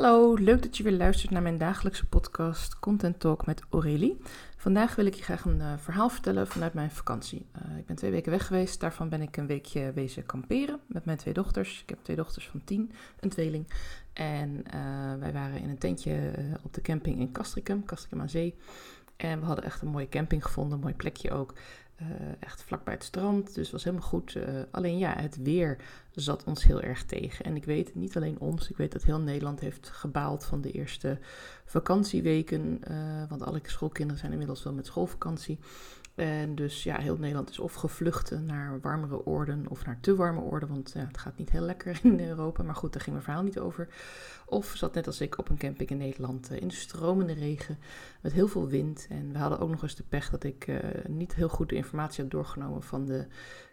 Hallo, leuk dat je weer luistert naar mijn dagelijkse podcast Content Talk met Aurélie. Vandaag wil ik je graag een uh, verhaal vertellen vanuit mijn vakantie. Uh, ik ben twee weken weg geweest, daarvan ben ik een weekje wezen kamperen met mijn twee dochters. Ik heb twee dochters van tien, een tweeling. En uh, wij waren in een tentje op de camping in Castricum, Castricum aan Zee. En we hadden echt een mooie camping gevonden, een mooi plekje ook. Uh, echt vlakbij het strand, dus was helemaal goed. Uh, alleen ja, het weer zat ons heel erg tegen. En ik weet, niet alleen ons, ik weet dat heel Nederland heeft gebaald van de eerste vakantieweken. Uh, want alle schoolkinderen zijn inmiddels wel met schoolvakantie. En dus ja, heel Nederland is of gevlucht naar warmere oorden of naar te warme oorden. Want ja, het gaat niet heel lekker in Europa. Maar goed, daar ging mijn verhaal niet over. Of zat net als ik op een camping in Nederland in de stromende regen. Met heel veel wind. En we hadden ook nog eens de pech dat ik uh, niet heel goed de informatie had doorgenomen van de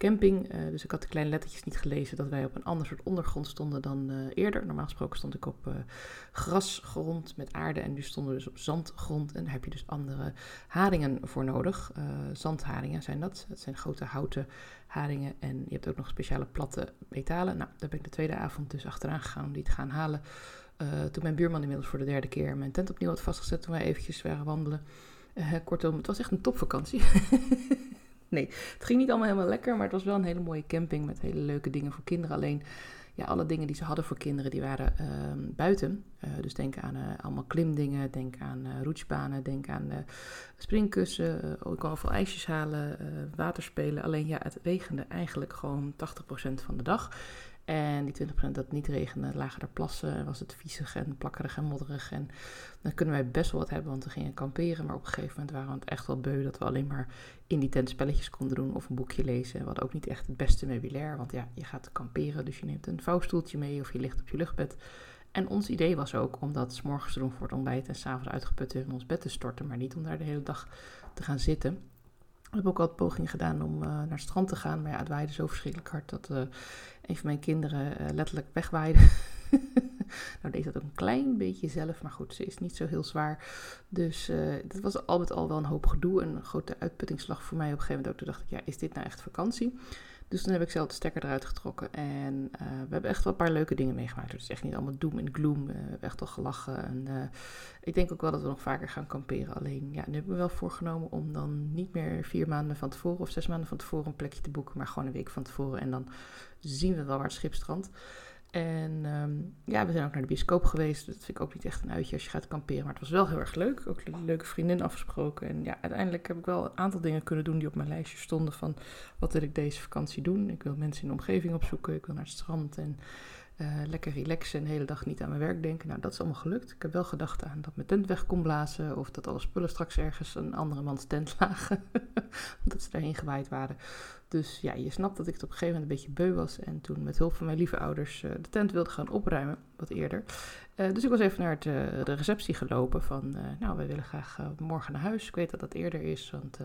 camping. Uh, dus ik had de kleine lettertjes niet gelezen dat wij op een ander soort ondergrond stonden dan uh, eerder. Normaal gesproken stond ik op uh, grasgrond met aarde en nu stonden we dus op zandgrond. En daar heb je dus andere haringen voor nodig. zandharingen zijn dat. Het zijn grote houten haringen. En je hebt ook nog speciale platte metalen. Nou, daar ben ik de tweede avond dus achteraan gegaan om die te gaan halen. toen mijn buurman inmiddels voor de derde keer mijn tent opnieuw had vastgezet toen wij eventjes waren wandelen. kortom, het was echt een topvakantie. nee, het ging niet allemaal helemaal lekker, maar het was wel een hele mooie camping met hele leuke dingen voor kinderen. Alleen, ja, alle dingen die ze hadden voor kinderen, die waren uh, buiten. Uh, dus denk aan uh, allemaal klimdingen, denk aan roetsbanen, denk aan springkussen. ik kon veel ijsjes halen, waterspelen. Alleen ja, het regende eigenlijk gewoon 80% van de dag. En die 20% dat niet regende, lagen er plassen en was het viezig en plakkerig en modderig. En dan kunnen wij best wel wat hebben, want we gingen kamperen. Maar op een gegeven moment waren we het echt wel beu dat we alleen maar in die tent spelletjes konden doen of een boekje lezen. En we hadden ook niet echt het beste meubilair, want ja, je gaat kamperen, dus je neemt een vouwstoeltje mee of je ligt op je luchtbed. En ons idee was ook om dat s morgens te doen voor het ontbijt en s'avonds uitgeput in ons bed te storten, maar niet om daar de hele dag te gaan zitten. We hebben ook al pogingen gedaan om uh, naar het strand te gaan. Maar ja, het waaide zo verschrikkelijk hard dat uh, een van mijn kinderen uh, letterlijk wegwaaide. nou deed dat ook een klein beetje zelf. Maar goed, ze is niet zo heel zwaar. Dus dat was al met al wel een hoop gedoe. En een grote uitputtingsslag voor mij op een gegeven moment ook. Toen dacht ik, ja, is dit nou echt vakantie? Dus toen heb ik zelf de stekker eruit getrokken. En uh, we hebben echt wel een paar leuke dingen meegemaakt. Het is echt niet allemaal doom en gloom. Uh, we hebben echt wel gelachen. En uh, ik denk ook wel dat we nog vaker gaan kamperen. Alleen, ja, nu hebben we wel voorgenomen om dan niet meer vier maanden van tevoren of zes maanden van tevoren een plekje te boeken. Maar gewoon een week van tevoren. En dan zien we wel waar het schip strandt. En um, ja, we zijn ook naar de bioscoop geweest. Dat vind ik ook niet echt een uitje als je gaat kamperen. Maar het was wel heel erg leuk. Ook een leuke vriendin afgesproken. En ja, uiteindelijk heb ik wel een aantal dingen kunnen doen die op mijn lijstje stonden. Van wat wil ik deze vakantie doen? Ik wil mensen in de omgeving opzoeken. Ik wil naar het strand en uh, lekker relaxen en de hele dag niet aan mijn werk denken. Nou, dat is allemaal gelukt. Ik heb wel gedacht aan dat mijn tent weg kon blazen. Of dat alle spullen straks ergens een andere mans tent lagen. Omdat ze daarheen gewaaid waren. Dus ja, je snapt dat ik het op een gegeven moment een beetje beu was. En toen met hulp van mijn lieve ouders uh, de tent wilde gaan opruimen, wat eerder. Uh, dus ik was even naar uh, de receptie gelopen van, nou, wij willen graag morgen naar huis. Ik weet dat dat eerder is, want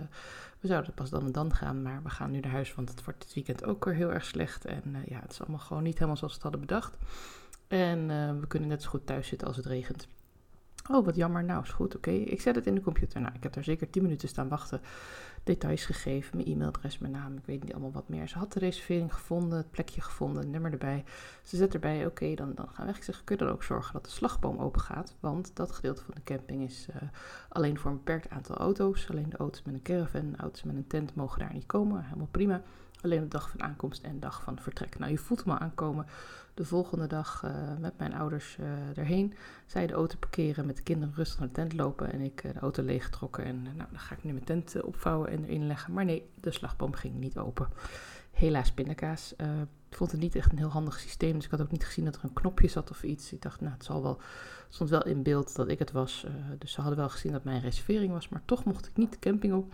we zouden pas dan en dan gaan. Maar we gaan nu naar huis, want het wordt dit weekend ook weer heel erg slecht. En ja, het is allemaal gewoon niet helemaal zoals we het hadden bedacht. En we kunnen net zo goed thuis zitten als het regent. Oh, wat jammer. Nou, is goed. Oké, ik zet het in de computer. Nou, ik heb daar zeker 10 minuten staan wachten. Details gegeven, mijn e-mailadres, mijn naam, ik weet niet allemaal wat meer. Ze had de reservering gevonden, het plekje gevonden, nummer erbij. Ze zet erbij, oké, dan, dan gaan we weg. Ik zeg, kun je dan ook zorgen dat de slagboom open gaat? Want dat gedeelte van de camping is uh, alleen voor een beperkt aantal auto's. Alleen de auto's met een caravan, auto's met een tent mogen daar niet komen. Helemaal prima. Alleen de dag van aankomst en dag van vertrek. Nou, je voelt me aankomen. De volgende dag uh, met mijn ouders uh, erheen. Zij de auto parkeren, met de kinderen rustig naar de tent lopen. En ik uh, de auto leeggetrokken. En nou, dan ga ik nu mijn tent opvouwen en erin leggen. Maar nee, de slagboom ging niet open. Helaas pindakaas. ik vond het niet echt een heel handig systeem. Dus ik had ook niet gezien dat er een knopje zat of iets. Ik dacht, nou, het zal wel. Stond wel in beeld dat ik het was. dus ze hadden wel gezien dat mijn reservering was. Maar toch mocht ik niet de camping op.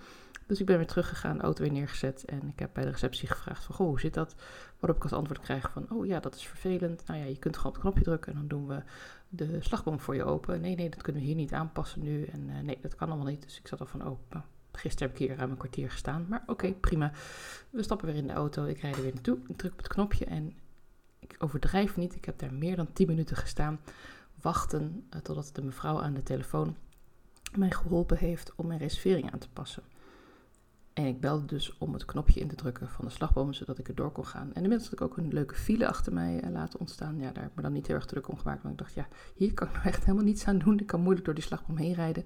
Dus ik ben weer teruggegaan, de auto weer neergezet en ik heb bij de receptie gevraagd van, goh, hoe zit dat? Waarop ik als antwoord krijg van, oh ja, dat is vervelend. Nou ja, je kunt gewoon op het knopje drukken en dan doen we de slagboom voor je open. Nee, nee, dat kunnen we hier niet aanpassen nu. En uh, nee, dat kan allemaal niet. Dus ik zat al van, oh, nou, gisteren heb ik hier ruim een kwartier gestaan. Maar oké, prima. We stappen weer in de auto, ik rijd er weer naartoe, ik druk op het knopje en ik overdrijf niet. Ik heb daar meer dan 10 minuten gestaan, wachten uh, totdat de mevrouw aan de telefoon mij geholpen heeft om mijn reservering aan te passen. En ik belde dus om het knopje in te drukken van de slagboom, zodat ik erdoor kon gaan. En inmiddels had ik ook een leuke file achter mij uh, laten ontstaan. Ja, daar heb ik me dan niet heel erg druk om gemaakt. Maar ik dacht, ja, hier kan ik nou echt helemaal niets aan doen. Ik kan moeilijk door die slagboom heen rijden.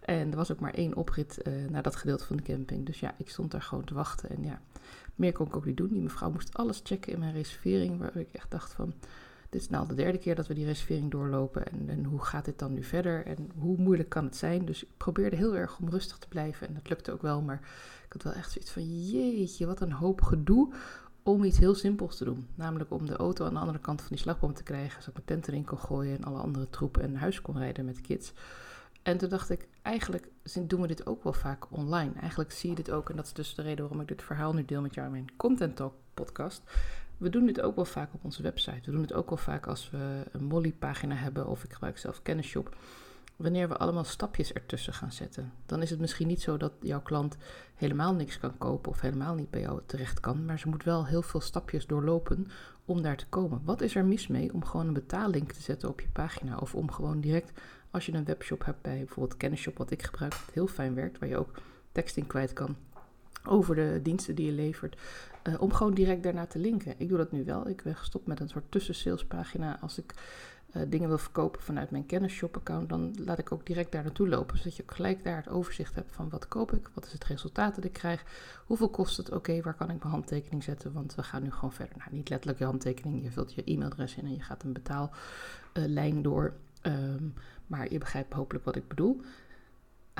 En er was ook maar één oprit uh, naar dat gedeelte van de camping. Dus ja, ik stond daar gewoon te wachten. En ja, meer kon ik ook niet doen. Die mevrouw moest alles checken in mijn reservering. Waar ik echt dacht van, dit is nou de derde keer dat we die reservering doorlopen. En, en, hoe gaat dit dan nu verder? En hoe moeilijk kan het zijn? Dus ik probeerde heel erg om rustig te blijven. En dat lukte ook wel. Maar ik had wel echt zoiets van: jeetje, wat een hoop gedoe. Om iets heel simpels te doen. Namelijk om de auto aan de andere kant van die slagboom te krijgen. Zodat ik mijn tent erin kon gooien en alle andere troepen en huis kon rijden met de kids. En toen dacht ik, eigenlijk doen we dit ook wel vaak online. Eigenlijk zie je dit ook, en dat is dus de reden waarom ik dit verhaal nu deel met jou in mijn Content Talk podcast. We doen dit ook wel vaak op onze website. We doen het ook wel vaak als we een Molly-pagina hebben of ik gebruik zelf Kennisshop. Wanneer we allemaal stapjes ertussen gaan zetten, dan is het misschien niet zo dat jouw klant helemaal niks kan kopen of helemaal niet bij jou terecht kan, maar ze moet wel heel veel stapjes doorlopen om daar te komen. Wat is er mis mee om gewoon een betalink te zetten op je pagina of om gewoon direct als je een webshop hebt bij bijvoorbeeld Kennisshop, wat ik gebruik, dat heel fijn werkt, waar je ook tekst in kwijt kan over de diensten die je levert, uh, om gewoon direct daarna te linken. Ik doe dat nu wel. Ik ben gestopt met een soort tussensalespagina. Als ik uh, dingen wil verkopen vanuit mijn kennisshop-account, dan laat ik ook direct daar naartoe lopen. Zodat je ook gelijk daar het overzicht hebt van wat koop ik, wat is het resultaat dat ik krijg, hoeveel kost het, oké, waar kan ik mijn handtekening zetten, want we gaan nu gewoon verder. Nou, niet letterlijk je handtekening, je vult je e-mailadres in en je gaat een betaallijn door. Um, maar je begrijpt hopelijk wat ik bedoel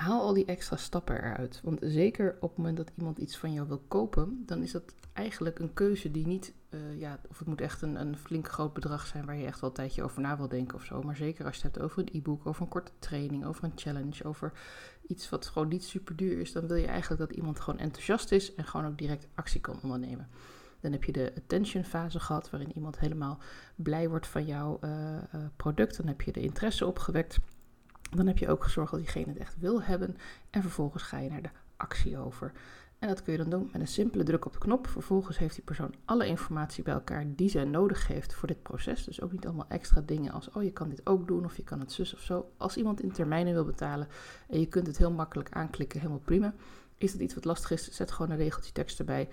haal al die extra stappen eruit. Want zeker op het moment dat iemand iets van jou wil kopen, dan is dat eigenlijk een keuze die niet, uh, ja, of het moet echt een, een flink groot bedrag zijn waar je echt wel een tijdje over na wil denken of zo. Maar zeker als je het hebt over een e-book, over een korte training, over een challenge, over iets wat gewoon niet super duur is, dan wil je eigenlijk dat iemand gewoon enthousiast is en gewoon ook direct actie kan ondernemen. Dan heb je de attention fase gehad, waarin iemand helemaal blij wordt van jouw uh, uh, product. Dan heb je de interesse opgewekt. Dan heb je ook gezorgd dat diegene het echt wil hebben. En vervolgens ga je naar de actie over. En dat kun je dan doen met een simpele druk op de knop. Vervolgens heeft die persoon alle informatie bij elkaar die zij nodig heeft voor dit proces. Dus ook niet allemaal extra dingen als, oh je kan dit ook doen of je kan het zus of zo. Als iemand in termijnen wil betalen en je kunt het heel makkelijk aanklikken, helemaal prima. Is dat iets wat lastig is, zet gewoon een regeltje tekst erbij.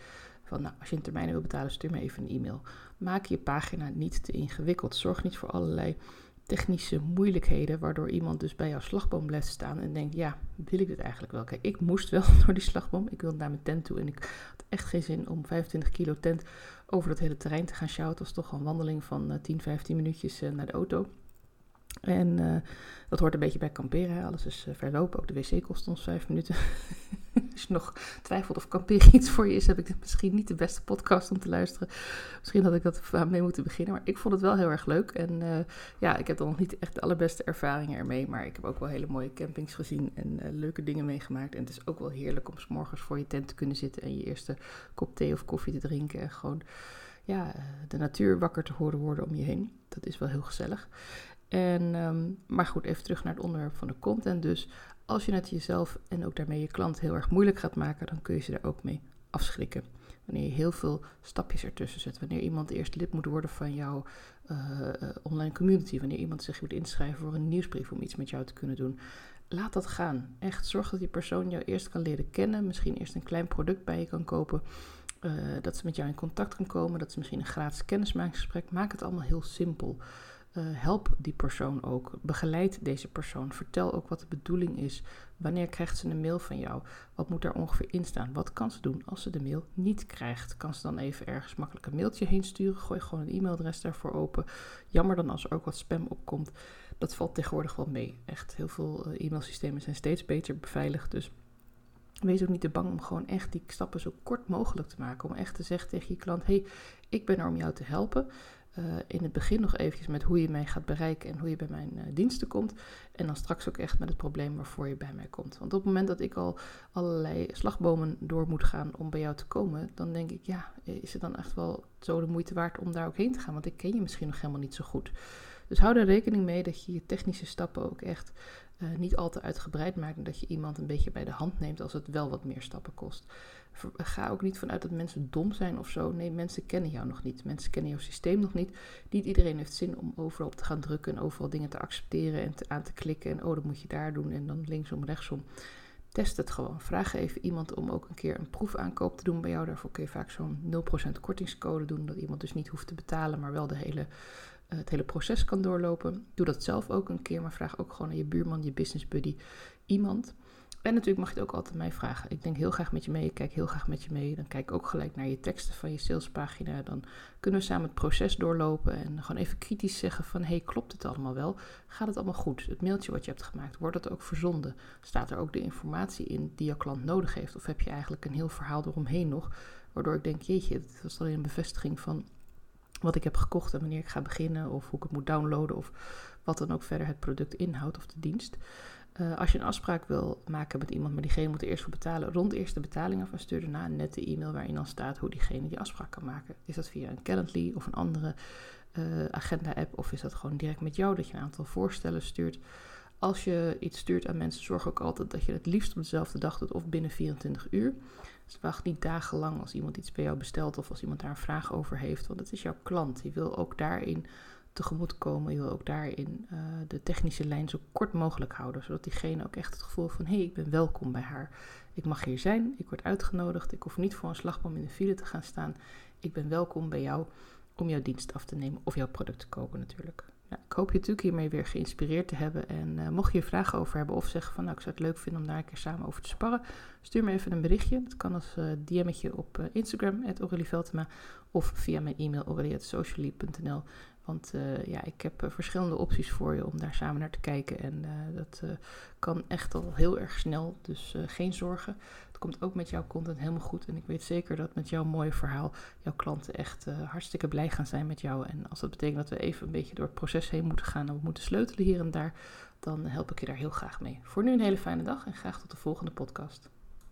Van nou, als je in termijnen wil betalen, stuur me even een e-mail. Maak je pagina niet te ingewikkeld. Zorg niet voor allerlei technische moeilijkheden, waardoor iemand dus bij jouw slagboom blijft staan en denkt, ja, wil ik dit eigenlijk wel? Kijk, ik moest wel door die slagboom, ik wilde naar mijn tent toe en ik had echt geen zin om 25 kilo tent over dat hele terrein te gaan sjouwen. Het was toch een wandeling van uh, 10, 15 minuutjes uh, naar de auto. En uh, dat hoort een beetje bij kamperen. Alles is verlopen. Ook de wc kost ons vijf minuten. Als je nog twijfelt of kamperen iets voor je is, heb ik misschien niet de beste podcast om te luisteren. Misschien had ik dat mee moeten beginnen. Maar ik vond het wel heel erg leuk. En uh, ja, ik heb dan nog niet echt de allerbeste ervaringen ermee. Maar ik heb ook wel hele mooie campings gezien en leuke dingen meegemaakt. En het is ook wel heerlijk om s morgens voor je tent te kunnen zitten en je eerste kop thee of koffie te drinken. En gewoon ja, de natuur wakker te horen worden om je heen. Dat is wel heel gezellig. En, um, maar goed, even terug naar het onderwerp van de content. Dus als je het jezelf en ook daarmee je klant heel erg moeilijk gaat maken, dan kun je ze daar ook mee afschrikken. Wanneer je heel veel stapjes ertussen zet. Wanneer iemand eerst lid moet worden van jouw uh, online community. Wanneer iemand zich moet inschrijven voor een nieuwsbrief om iets met jou te kunnen doen. Laat dat gaan. Echt zorg dat die persoon jou eerst kan leren kennen. Misschien eerst een klein product bij je kan kopen. Uh, dat ze met jou in contact kan komen. Dat ze misschien een gratis kennismakingsgesprek. Maak het allemaal heel simpel. Uh, help die persoon ook. Begeleid deze persoon. Vertel ook wat de bedoeling is. Wanneer krijgt ze een mail van jou? Wat moet daar ongeveer in staan? Wat kan ze doen als ze de mail niet krijgt? Kan ze dan even ergens makkelijk een mailtje heen sturen? Gooi gewoon een e-mailadres daarvoor open. Jammer dan als er ook wat spam opkomt. Dat valt tegenwoordig wel mee. Echt, heel veel uh, e-mailsystemen zijn steeds beter beveiligd. Dus wees ook niet te bang om gewoon echt die stappen zo kort mogelijk te maken. Om echt te zeggen tegen je klant: hey, ik ben er om jou te helpen. Uh, in het begin nog eventjes met hoe je mij gaat bereiken en hoe je bij mijn uh, diensten komt. En dan straks ook echt met het probleem waarvoor je bij mij komt. Want op het moment dat ik al allerlei slagbomen door moet gaan om bij jou te komen, dan denk ik, ja, is het dan echt wel zo de moeite waard om daar ook heen te gaan? Want ik ken je misschien nog helemaal niet zo goed. Dus hou er rekening mee dat je je technische stappen ook echt niet al te uitgebreid maakt. En dat je iemand een beetje bij de hand neemt als het wel wat meer stappen kost. Ga ook niet vanuit dat mensen dom zijn of zo. Nee, mensen kennen jou nog niet. Mensen kennen jouw systeem nog niet. Niet iedereen heeft zin om overal op te gaan drukken en overal dingen te accepteren en aan te klikken. En oh, dat moet je daar doen en dan linksom, rechtsom. Test het gewoon. Vraag even iemand om ook een keer een proefaankoop te doen bij jou. Daarvoor kun je vaak zo'n 0% kortingscode doen. Dat iemand dus niet hoeft te betalen, maar wel de hele, uh, het hele proces kan doorlopen. Doe dat zelf ook een keer, maar vraag ook gewoon aan je buurman, je business buddy, iemand. En natuurlijk mag je het ook altijd mij vragen. Ik denk heel graag met je mee, ik kijk heel graag met je mee. Dan kijk ik ook gelijk naar je teksten van je salespagina. Dan kunnen we samen het proces doorlopen en gewoon even kritisch zeggen van... hey, klopt het allemaal wel? Gaat het allemaal goed? Het mailtje wat je hebt gemaakt, wordt het ook verzonden? Staat er ook de informatie in die jouw klant nodig heeft? Of heb je eigenlijk een heel verhaal eromheen nog? Waardoor ik denk, jeetje, dat was alleen een bevestiging van wat ik heb gekocht en wanneer ik ga beginnen... of hoe ik het moet downloaden of wat dan ook verder het product inhoudt of de dienst... Uh, als je een afspraak wil maken met iemand, maar diegene moet er eerst voor betalen, rond eerst de betaling af en stuur daarna een nette e-mail waarin dan staat hoe diegene die afspraak kan maken. Is dat via een Calendly of een andere uh, agenda-app of is dat gewoon direct met jou dat je een aantal voorstellen stuurt? Als je iets stuurt aan mensen, zorg ook altijd dat je het liefst op dezelfde dag doet of binnen 24 uur. Dus wacht niet dagenlang als iemand iets bij jou bestelt of als iemand daar een vraag over heeft, want het is jouw klant. Die wil ook daarin tegemoetkomen. Je wil ook daarin uh, de technische lijn zo kort mogelijk houden, zodat diegene ook echt het gevoel van hé, hey, ik ben welkom bij haar. Ik mag hier zijn, ik word uitgenodigd, ik hoef niet voor een slagboom in de file te gaan staan. Ik ben welkom bij jou om jouw dienst af te nemen of jouw product te kopen natuurlijk. Ja, ik hoop je natuurlijk hiermee weer geïnspireerd te hebben. En uh, mocht je hier vragen over hebben of zeggen van nou ik zou het leuk vinden om daar een keer samen over te sparren, stuur me even een berichtje. Dat kan als uh, DM'tje op uh, Instagram, Veltema, of via mijn e-mail aurelie.socially.nl. Want uh, ja, ik heb uh, verschillende opties voor je om daar samen naar te kijken. En uh, dat kan echt al heel erg snel. Dus geen zorgen. Het komt ook met jouw content helemaal goed. En ik weet zeker dat met jouw mooie verhaal jouw klanten echt hartstikke blij gaan zijn met jou. En als dat betekent dat we even een beetje door het proces heen moeten gaan en we moeten sleutelen hier en daar, dan help ik je daar heel graag mee. Voor nu een hele fijne dag en graag tot de volgende podcast.